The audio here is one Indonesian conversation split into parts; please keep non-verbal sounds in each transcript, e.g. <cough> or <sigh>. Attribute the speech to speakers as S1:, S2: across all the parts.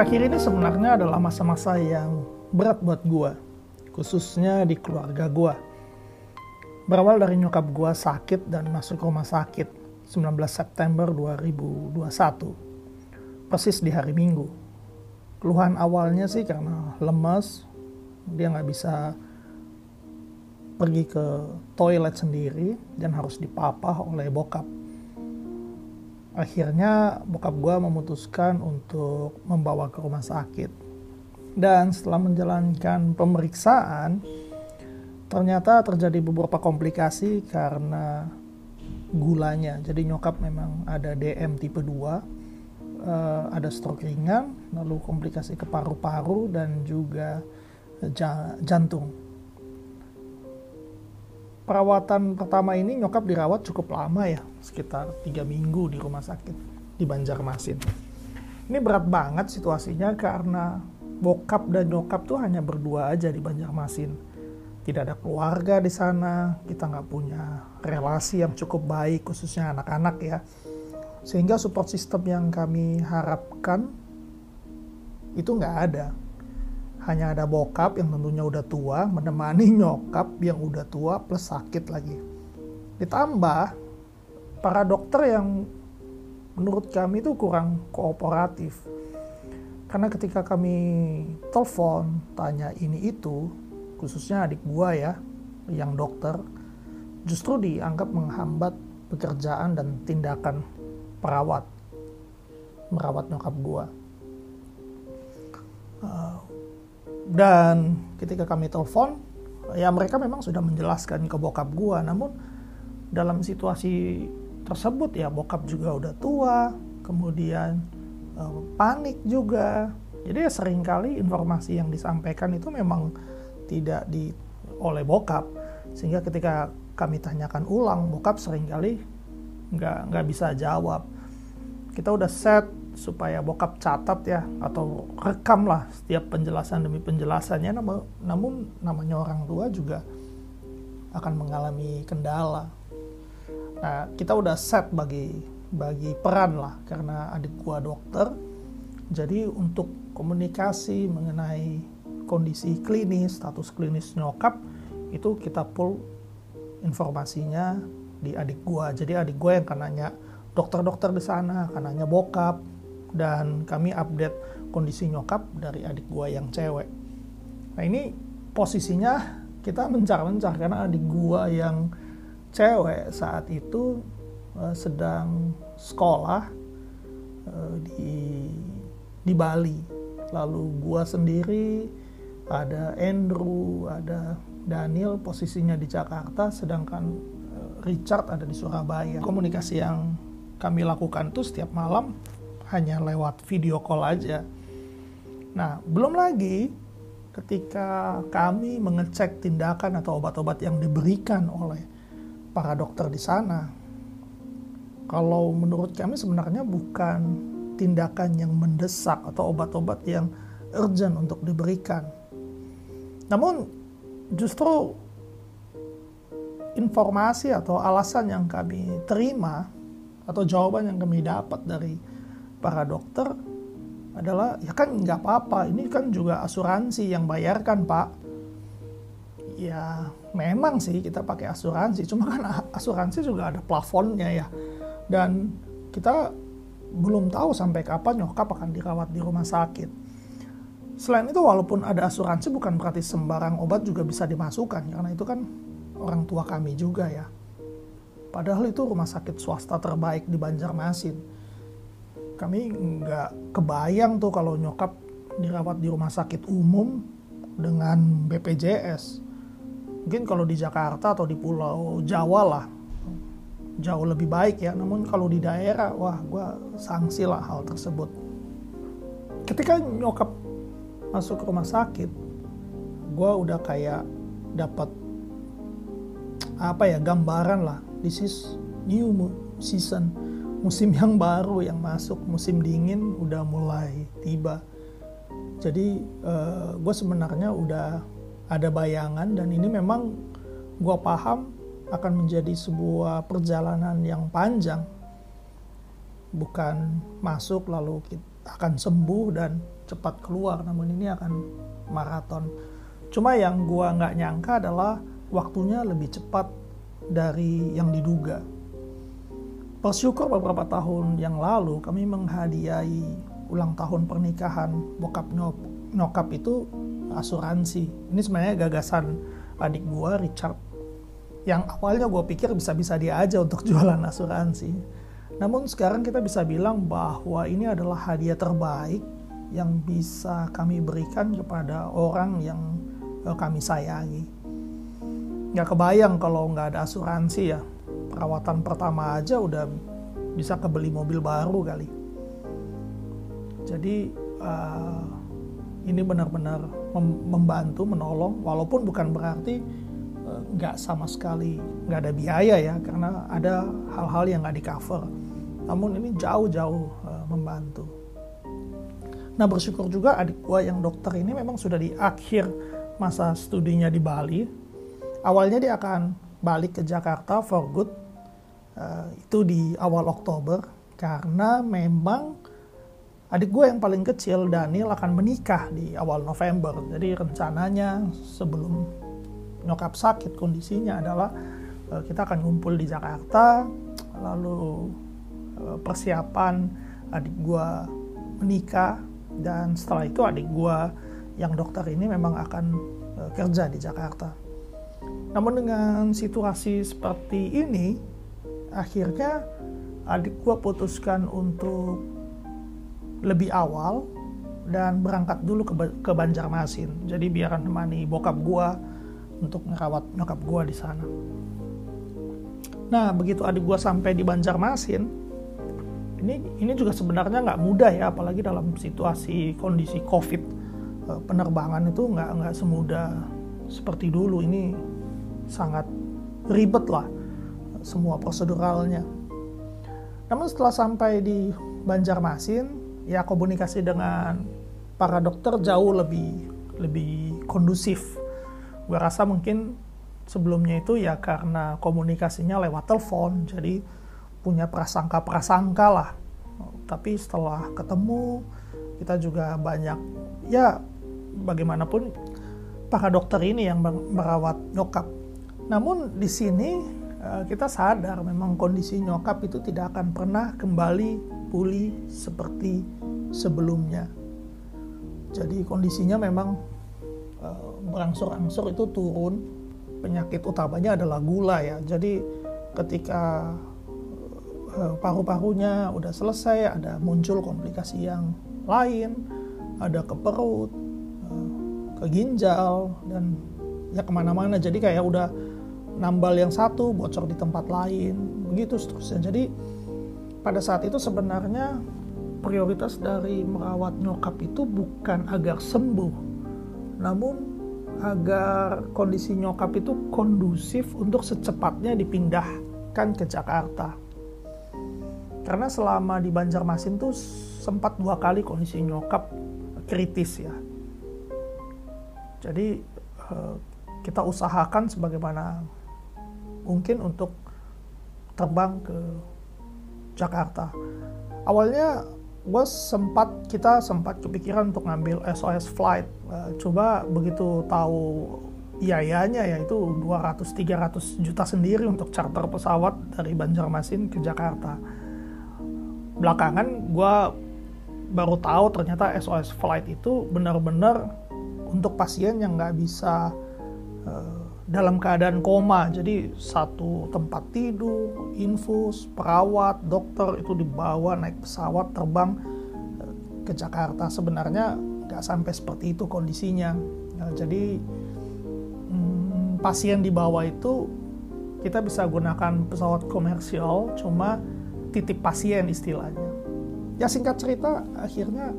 S1: Akhir-akhir ini sebenarnya adalah masa-masa yang berat buat gue, khususnya di keluarga gue. Berawal dari nyokap gue sakit dan masuk rumah sakit 19 September 2021, persis di hari Minggu. Keluhan awalnya sih karena lemes, dia nggak bisa pergi ke toilet sendiri dan harus dipapah oleh bokap akhirnya bokap gue memutuskan untuk membawa ke rumah sakit. Dan setelah menjalankan pemeriksaan, ternyata terjadi beberapa komplikasi karena gulanya. Jadi nyokap memang ada DM tipe 2, uh, eh, ada stroke ringan, lalu komplikasi ke paru-paru dan juga jantung perawatan pertama ini nyokap dirawat cukup lama ya, sekitar tiga minggu di rumah sakit di Banjarmasin. Ini berat banget situasinya karena bokap dan nyokap tuh hanya berdua aja di Banjarmasin. Tidak ada keluarga di sana, kita nggak punya relasi yang cukup baik, khususnya anak-anak ya. Sehingga support system yang kami harapkan itu nggak ada hanya ada bokap yang tentunya udah tua menemani nyokap yang udah tua plus sakit lagi. Ditambah para dokter yang menurut kami itu kurang kooperatif. Karena ketika kami telepon tanya ini itu, khususnya adik gua ya, yang dokter, justru dianggap menghambat pekerjaan dan tindakan perawat merawat nyokap gua. Uh, dan ketika kami telepon ya mereka memang sudah menjelaskan ke bokap gua. Namun dalam situasi tersebut ya bokap juga udah tua kemudian uh, panik juga. Jadi ya sering kali informasi yang disampaikan itu memang tidak di oleh bokap. Sehingga ketika kami tanyakan ulang bokap sering kali nggak nggak bisa jawab. Kita udah set supaya bokap catat ya atau rekam lah setiap penjelasan demi penjelasannya namun, namun namanya orang tua juga akan mengalami kendala. Nah, kita udah set bagi bagi peran lah karena adik gua dokter. Jadi untuk komunikasi mengenai kondisi klinis, status klinis nyokap itu kita pull informasinya di adik gua. Jadi adik gua yang akan nanya dokter-dokter di sana, akan nanya bokap, dan kami update kondisi nyokap dari adik gua yang cewek. Nah ini posisinya kita mencar-mencar karena adik gua yang cewek saat itu uh, sedang sekolah uh, di di Bali. Lalu gua sendiri ada Andrew, ada Daniel posisinya di Jakarta sedangkan uh, Richard ada di Surabaya. Komunikasi yang kami lakukan itu setiap malam hanya lewat video call aja. Nah, belum lagi ketika kami mengecek tindakan atau obat-obat yang diberikan oleh para dokter di sana. Kalau menurut kami sebenarnya bukan tindakan yang mendesak atau obat-obat yang urgent untuk diberikan. Namun justru informasi atau alasan yang kami terima atau jawaban yang kami dapat dari para dokter adalah ya kan nggak apa-apa ini kan juga asuransi yang bayarkan pak. Ya memang sih kita pakai asuransi cuma kan asuransi juga ada plafonnya ya. Dan kita belum tahu sampai kapan nyokap akan dirawat di rumah sakit. Selain itu walaupun ada asuransi bukan berarti sembarang obat juga bisa dimasukkan karena itu kan orang tua kami juga ya. Padahal itu rumah sakit swasta terbaik di Banjarmasin kami nggak kebayang tuh kalau nyokap dirawat di rumah sakit umum dengan BPJS. Mungkin kalau di Jakarta atau di Pulau Jawa lah jauh lebih baik ya. Namun kalau di daerah, wah gue sanksi lah hal tersebut. Ketika nyokap masuk ke rumah sakit, gue udah kayak dapat apa ya gambaran lah. This is new season musim yang baru yang masuk musim dingin udah mulai tiba. Jadi uh, eh, gue sebenarnya udah ada bayangan dan ini memang gue paham akan menjadi sebuah perjalanan yang panjang. Bukan masuk lalu kita akan sembuh dan cepat keluar namun ini akan maraton. Cuma yang gua nggak nyangka adalah waktunya lebih cepat dari yang diduga bersyukur beberapa tahun yang lalu kami menghadiahi ulang tahun pernikahan bokap nyokap itu asuransi ini sebenarnya gagasan adik gua Richard yang awalnya gue pikir bisa-bisa dia aja untuk <laughs> jualan asuransi namun sekarang kita bisa bilang bahwa ini adalah hadiah terbaik yang bisa kami berikan kepada orang yang eh, kami sayangi. Nggak kebayang kalau nggak ada asuransi ya. Perawatan pertama aja udah bisa kebeli mobil baru kali. Jadi uh, ini benar-benar membantu, menolong, walaupun bukan berarti uh, nggak sama sekali nggak ada biaya ya, karena ada hal-hal yang nggak di cover namun ini jauh-jauh uh, membantu. Nah bersyukur juga adik gua yang dokter ini memang sudah di akhir masa studinya di Bali. Awalnya dia akan balik ke Jakarta for good uh, itu di awal Oktober karena memang adik gue yang paling kecil Daniel akan menikah di awal November. Jadi rencananya sebelum nyokap sakit kondisinya adalah uh, kita akan ngumpul di Jakarta lalu Eh, persiapan adik gue menikah dan setelah itu adik gue yang dokter ini memang akan kerja di Jakarta. Namun dengan situasi seperti ini, akhirnya adik gue putuskan untuk lebih awal dan berangkat dulu ke, ke Banjarmasin. Jadi biar nemani bokap gue untuk merawat nyokap gue di sana. Nah, begitu adik gue sampai di Banjarmasin, ini ini juga sebenarnya nggak mudah ya apalagi dalam situasi kondisi covid eh, penerbangan itu nggak nggak semudah seperti dulu ini sangat ribet lah semua proseduralnya namun setelah sampai di Banjarmasin ya komunikasi dengan para dokter jauh lebih lebih kondusif gue rasa mungkin sebelumnya itu ya karena komunikasinya lewat telepon jadi punya prasangka-prasangka lah. Tapi setelah ketemu, kita juga banyak, ya bagaimanapun para dokter ini yang merawat nyokap. Namun di sini kita sadar memang kondisi nyokap itu tidak akan pernah kembali pulih seperti sebelumnya. Jadi kondisinya memang eh, berangsur-angsur itu turun. Penyakit utamanya adalah gula ya. Jadi ketika Eh, paru-parunya udah selesai, ada muncul komplikasi yang lain, ada ke perut, eh, ke ginjal, dan ya ke mana-mana. Jadi kayak udah nambal yang satu, bocor di tempat lain, begitu seterusnya. Jadi pada saat itu sebenarnya prioritas dari merawat nyokap itu bukan agar sembuh, namun agar kondisi nyokap itu kondusif untuk secepatnya dipindahkan ke Jakarta karena selama di Banjarmasin tuh sempat dua kali kondisi nyokap kritis ya jadi eh, kita usahakan sebagaimana mungkin untuk terbang ke Jakarta. Awalnya gue sempat kita sempat kepikiran untuk ngambil SOS flight. Eh, coba begitu tahu biayanya yaitu 200-300 juta sendiri untuk charter pesawat dari Banjarmasin ke Jakarta. Belakangan gue baru tahu ternyata SOS flight itu benar-benar untuk pasien yang nggak bisa uh, dalam keadaan koma. Jadi satu tempat tidur infus perawat dokter itu dibawa naik pesawat terbang uh, ke Jakarta. Sebenarnya nggak sampai seperti itu kondisinya. Nah, jadi hmm, pasien di bawah itu kita bisa gunakan pesawat komersial cuma titip pasien istilahnya. Ya singkat cerita akhirnya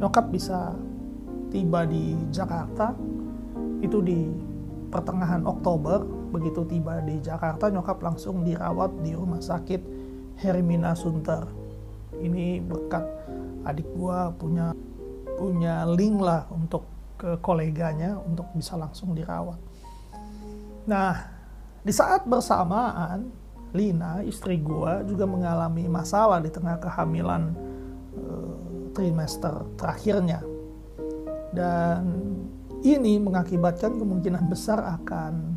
S1: nyokap bisa tiba di Jakarta itu di pertengahan Oktober begitu tiba di Jakarta nyokap langsung dirawat di rumah sakit Hermina Sunter ini berkat adik gua punya punya link lah untuk ke koleganya untuk bisa langsung dirawat nah di saat bersamaan Lina, istri gue juga mengalami masalah di tengah kehamilan uh, trimester terakhirnya. dan ini mengakibatkan kemungkinan besar akan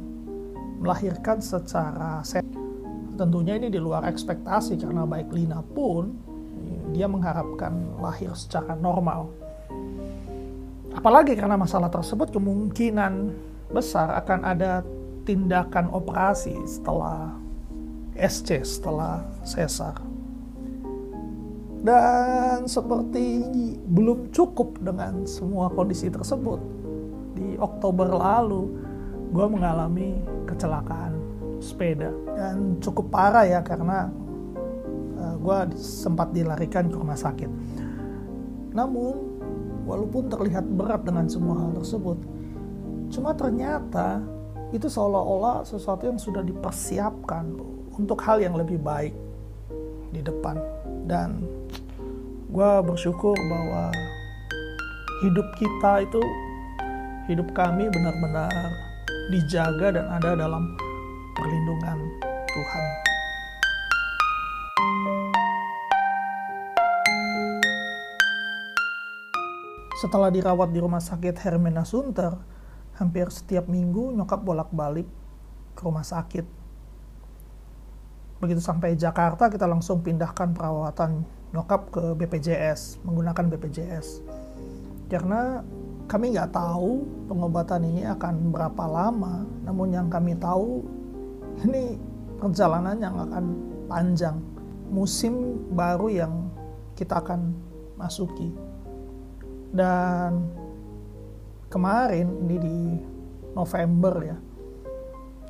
S1: melahirkan secara. Tentunya ini di luar ekspektasi karena baik Lina pun dia mengharapkan lahir secara normal. Apalagi karena masalah tersebut kemungkinan besar akan ada tindakan operasi setelah SC, setelah sesar. Dan seperti belum cukup dengan semua kondisi tersebut, di Oktober lalu gue mengalami kecelakaan sepeda dan cukup parah ya karena uh, eh, gue sempat dilarikan ke rumah sakit. Namun walaupun terlihat berat dengan semua hal tersebut, cuma ternyata itu seolah-olah sesuatu yang sudah dipersiapkan untuk hal yang lebih baik di depan dan gue bersyukur bahwa hidup kita itu hidup kami benar-benar dijaga dan ada dalam perlindungan Tuhan. Setelah dirawat di rumah sakit Hermina Sunter, hampir setiap minggu nyokap bolak-balik ke rumah sakit. Begitu sampai Jakarta, kita langsung pindahkan perawatan nyokap ke BPJS menggunakan BPJS karena kami nggak tahu pengobatan ini akan berapa lama namun yang kami tahu ini perjalanan yang akan panjang musim baru yang kita akan masuki dan kemarin ini di November ya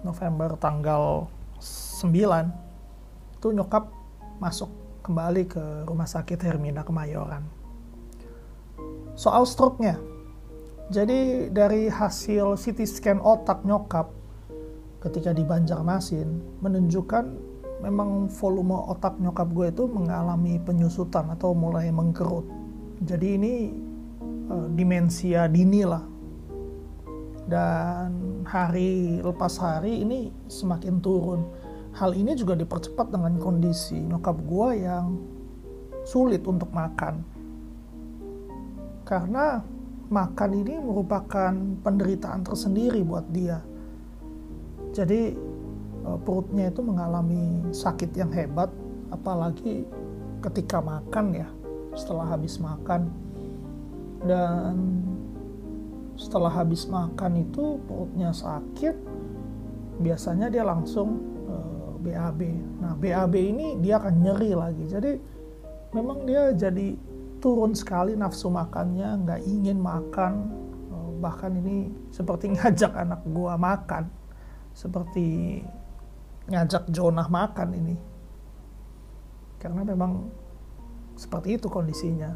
S1: November tanggal 9 itu nyokap masuk kembali ke rumah sakit Hermina Kemayoran. Soal stroke-nya, jadi dari hasil CT scan otak nyokap ketika di Banjarmasin menunjukkan memang volume otak nyokap gue itu mengalami penyusutan atau mulai mengkerut. Jadi ini uh, demensia dini lah. Dan hari lepas hari ini semakin turun hal ini juga dipercepat dengan kondisi nyokap gue yang sulit untuk makan. Karena makan ini merupakan penderitaan tersendiri buat dia. Jadi e, perutnya itu mengalami sakit yang hebat, apalagi ketika makan ya, setelah habis makan. Dan setelah habis makan itu perutnya sakit, biasanya dia langsung BAB. Nah, BAB ini dia akan nyeri lagi. Jadi memang dia jadi turun sekali nafsu makannya, nggak ingin makan. Eh, bahkan ini seperti <laughs> ngajak anak gua makan. Seperti ngajak Jonah makan ini. Karena memang seperti itu kondisinya.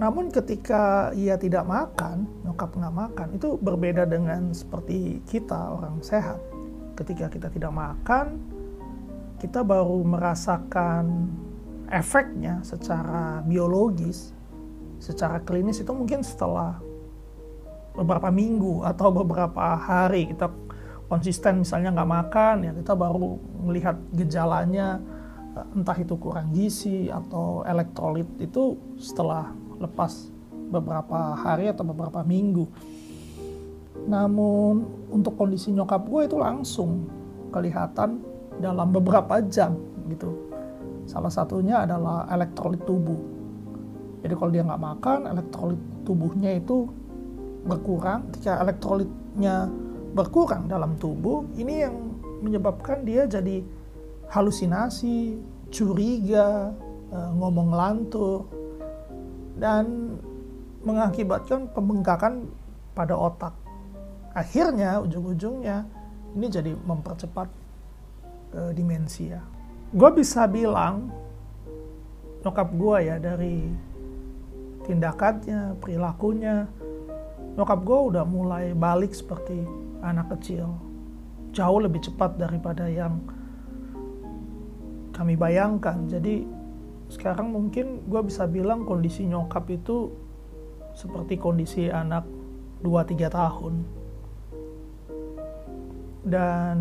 S1: Namun ketika ia tidak makan, nyokap nggak makan, itu berbeda dengan seperti kita orang sehat ketika kita tidak makan, kita baru merasakan efeknya secara biologis, secara klinis itu mungkin setelah beberapa minggu atau beberapa hari kita konsisten misalnya nggak makan ya kita baru melihat gejalanya entah itu kurang gizi atau elektrolit itu setelah lepas beberapa hari atau beberapa minggu namun untuk kondisi nyokap gue itu langsung kelihatan dalam beberapa jam gitu. Salah satunya adalah elektrolit tubuh. Jadi kalau dia nggak makan, elektrolit tubuhnya itu berkurang. Ketika elektrolitnya berkurang dalam tubuh, ini yang menyebabkan dia jadi halusinasi, curiga, eh, ngomong lantur, dan mengakibatkan pembengkakan pada otak akhirnya ujung-ujungnya ini jadi mempercepat uh, demensia. Gue bisa bilang nyokap gue ya dari tindakannya, perilakunya, nyokap gue udah mulai balik seperti anak kecil. Jauh lebih cepat daripada yang kami bayangkan. Jadi sekarang mungkin gue bisa bilang kondisi nyokap itu seperti kondisi anak 2-3 tahun dan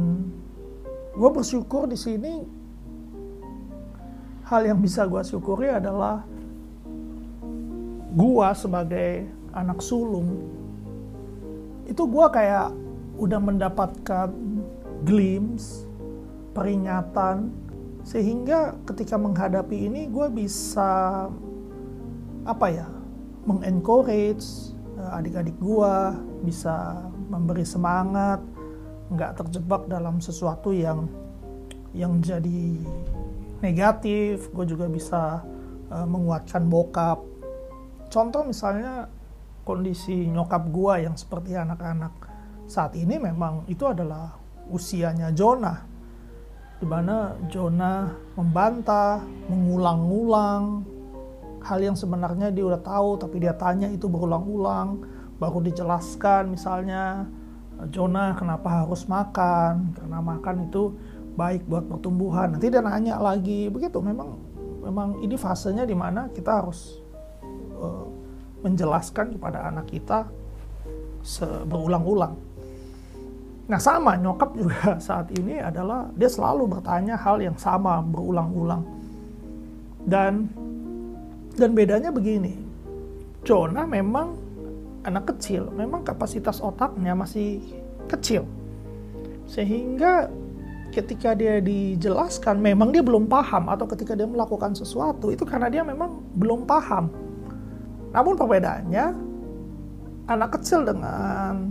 S1: gue bersyukur di sini hal yang bisa gue syukuri adalah gua sebagai anak sulung itu gua kayak udah mendapatkan glimpse peringatan sehingga ketika menghadapi ini gue bisa apa ya mengencourage eh, adik-adik gue bisa memberi semangat nggak terjebak dalam sesuatu yang yang jadi negatif gue juga bisa uh, menguatkan bokap. Contoh misalnya kondisi nyokap gue yang seperti anak-anak saat ini memang itu adalah usianya Jonah di mana Jonah membantah, mengulang-ulang hal yang sebenarnya dia udah tahu tapi dia tanya itu berulang-ulang baru dijelaskan misalnya Jonah kenapa harus makan? Karena makan itu baik buat pertumbuhan nanti dia nanya lagi begitu memang memang ini fasenya di mana kita harus uh, menjelaskan kepada anak kita berulang-ulang Nah sama nyokap juga <laughs> saat ini adalah dia selalu bertanya hal yang sama berulang-ulang. Dan dan bedanya begini. Jonah memang anak kecil, memang kapasitas otaknya masih kecil. Sehingga ketika dia dijelaskan memang dia belum paham atau ketika dia melakukan sesuatu itu karena dia memang belum paham. Namun perbedaannya anak kecil dengan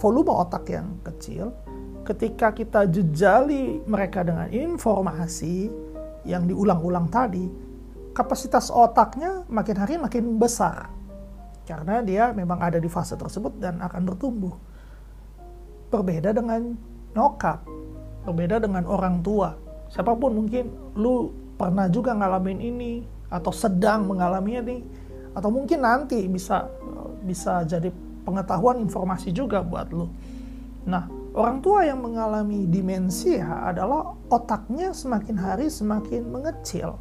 S1: volume otak yang kecil, ketika kita jejali mereka dengan informasi yang diulang-ulang tadi, kapasitas otaknya makin hari makin besar. Karena dia memang ada di fase tersebut dan akan bertumbuh. Berbeda dengan nyokap, berbeda dengan orang tua. Siapa pun mungkin lu pernah juga ngalamin ini atau sedang mengalami ini atau mungkin nanti bisa bisa jadi pengetahuan informasi juga buat lo. Nah, orang tua yang mengalami demensia adalah otaknya semakin hari semakin mengecil.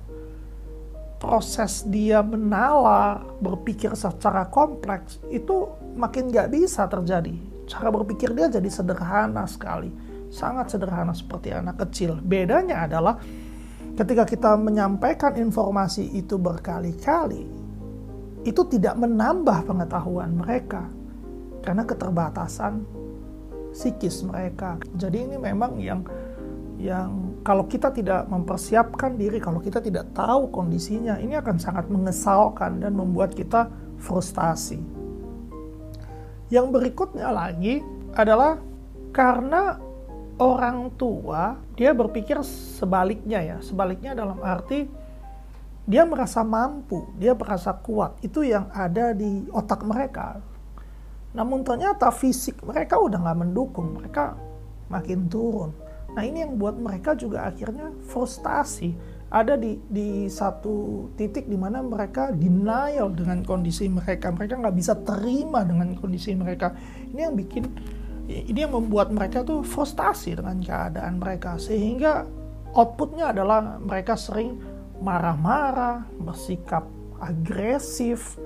S1: Proses dia menalar, berpikir secara kompleks itu makin gak bisa terjadi. Cara berpikir dia jadi sederhana sekali, sangat sederhana seperti anak kecil. Bedanya adalah ketika kita menyampaikan informasi itu berkali-kali, itu tidak menambah pengetahuan mereka karena keterbatasan psikis mereka. Jadi ini memang yang yang kalau kita tidak mempersiapkan diri, kalau kita tidak tahu kondisinya, ini akan sangat mengesalkan dan membuat kita frustasi. Yang berikutnya lagi adalah karena orang tua dia berpikir sebaliknya ya, sebaliknya dalam arti dia merasa mampu, dia merasa kuat. Itu yang ada di otak mereka. Namun ternyata fisik mereka udah nggak mendukung, mereka makin turun. Nah ini yang buat mereka juga akhirnya frustasi. Ada di, di satu titik di mana mereka denial dengan kondisi mereka. Mereka nggak bisa terima dengan kondisi mereka. Ini yang bikin, ini yang membuat mereka tuh frustasi dengan keadaan mereka. Sehingga outputnya adalah mereka sering marah-marah, bersikap agresif,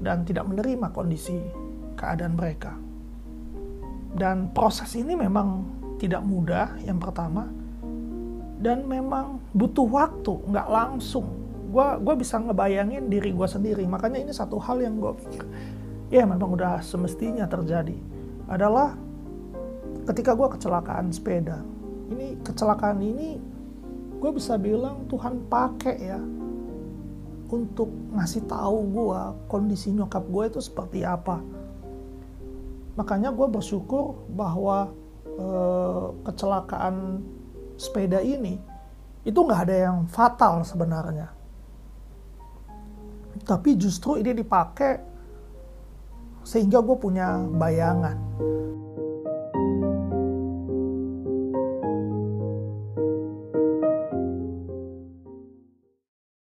S1: dan tidak menerima kondisi keadaan mereka. Dan proses ini memang tidak mudah yang pertama dan memang butuh waktu, nggak langsung. Gua gue bisa ngebayangin diri gue sendiri. Makanya ini satu hal yang gue pikir, ya memang udah semestinya terjadi. Adalah ketika gue kecelakaan sepeda. Ini kecelakaan ini gue bisa bilang Tuhan pakai ya untuk ngasih tahu gue kondisi nyokap gue itu seperti apa. Makanya gue bersyukur bahwa eh, kecelakaan sepeda ini itu nggak ada yang fatal sebenarnya. Tapi justru ini dipakai sehingga gue punya bayangan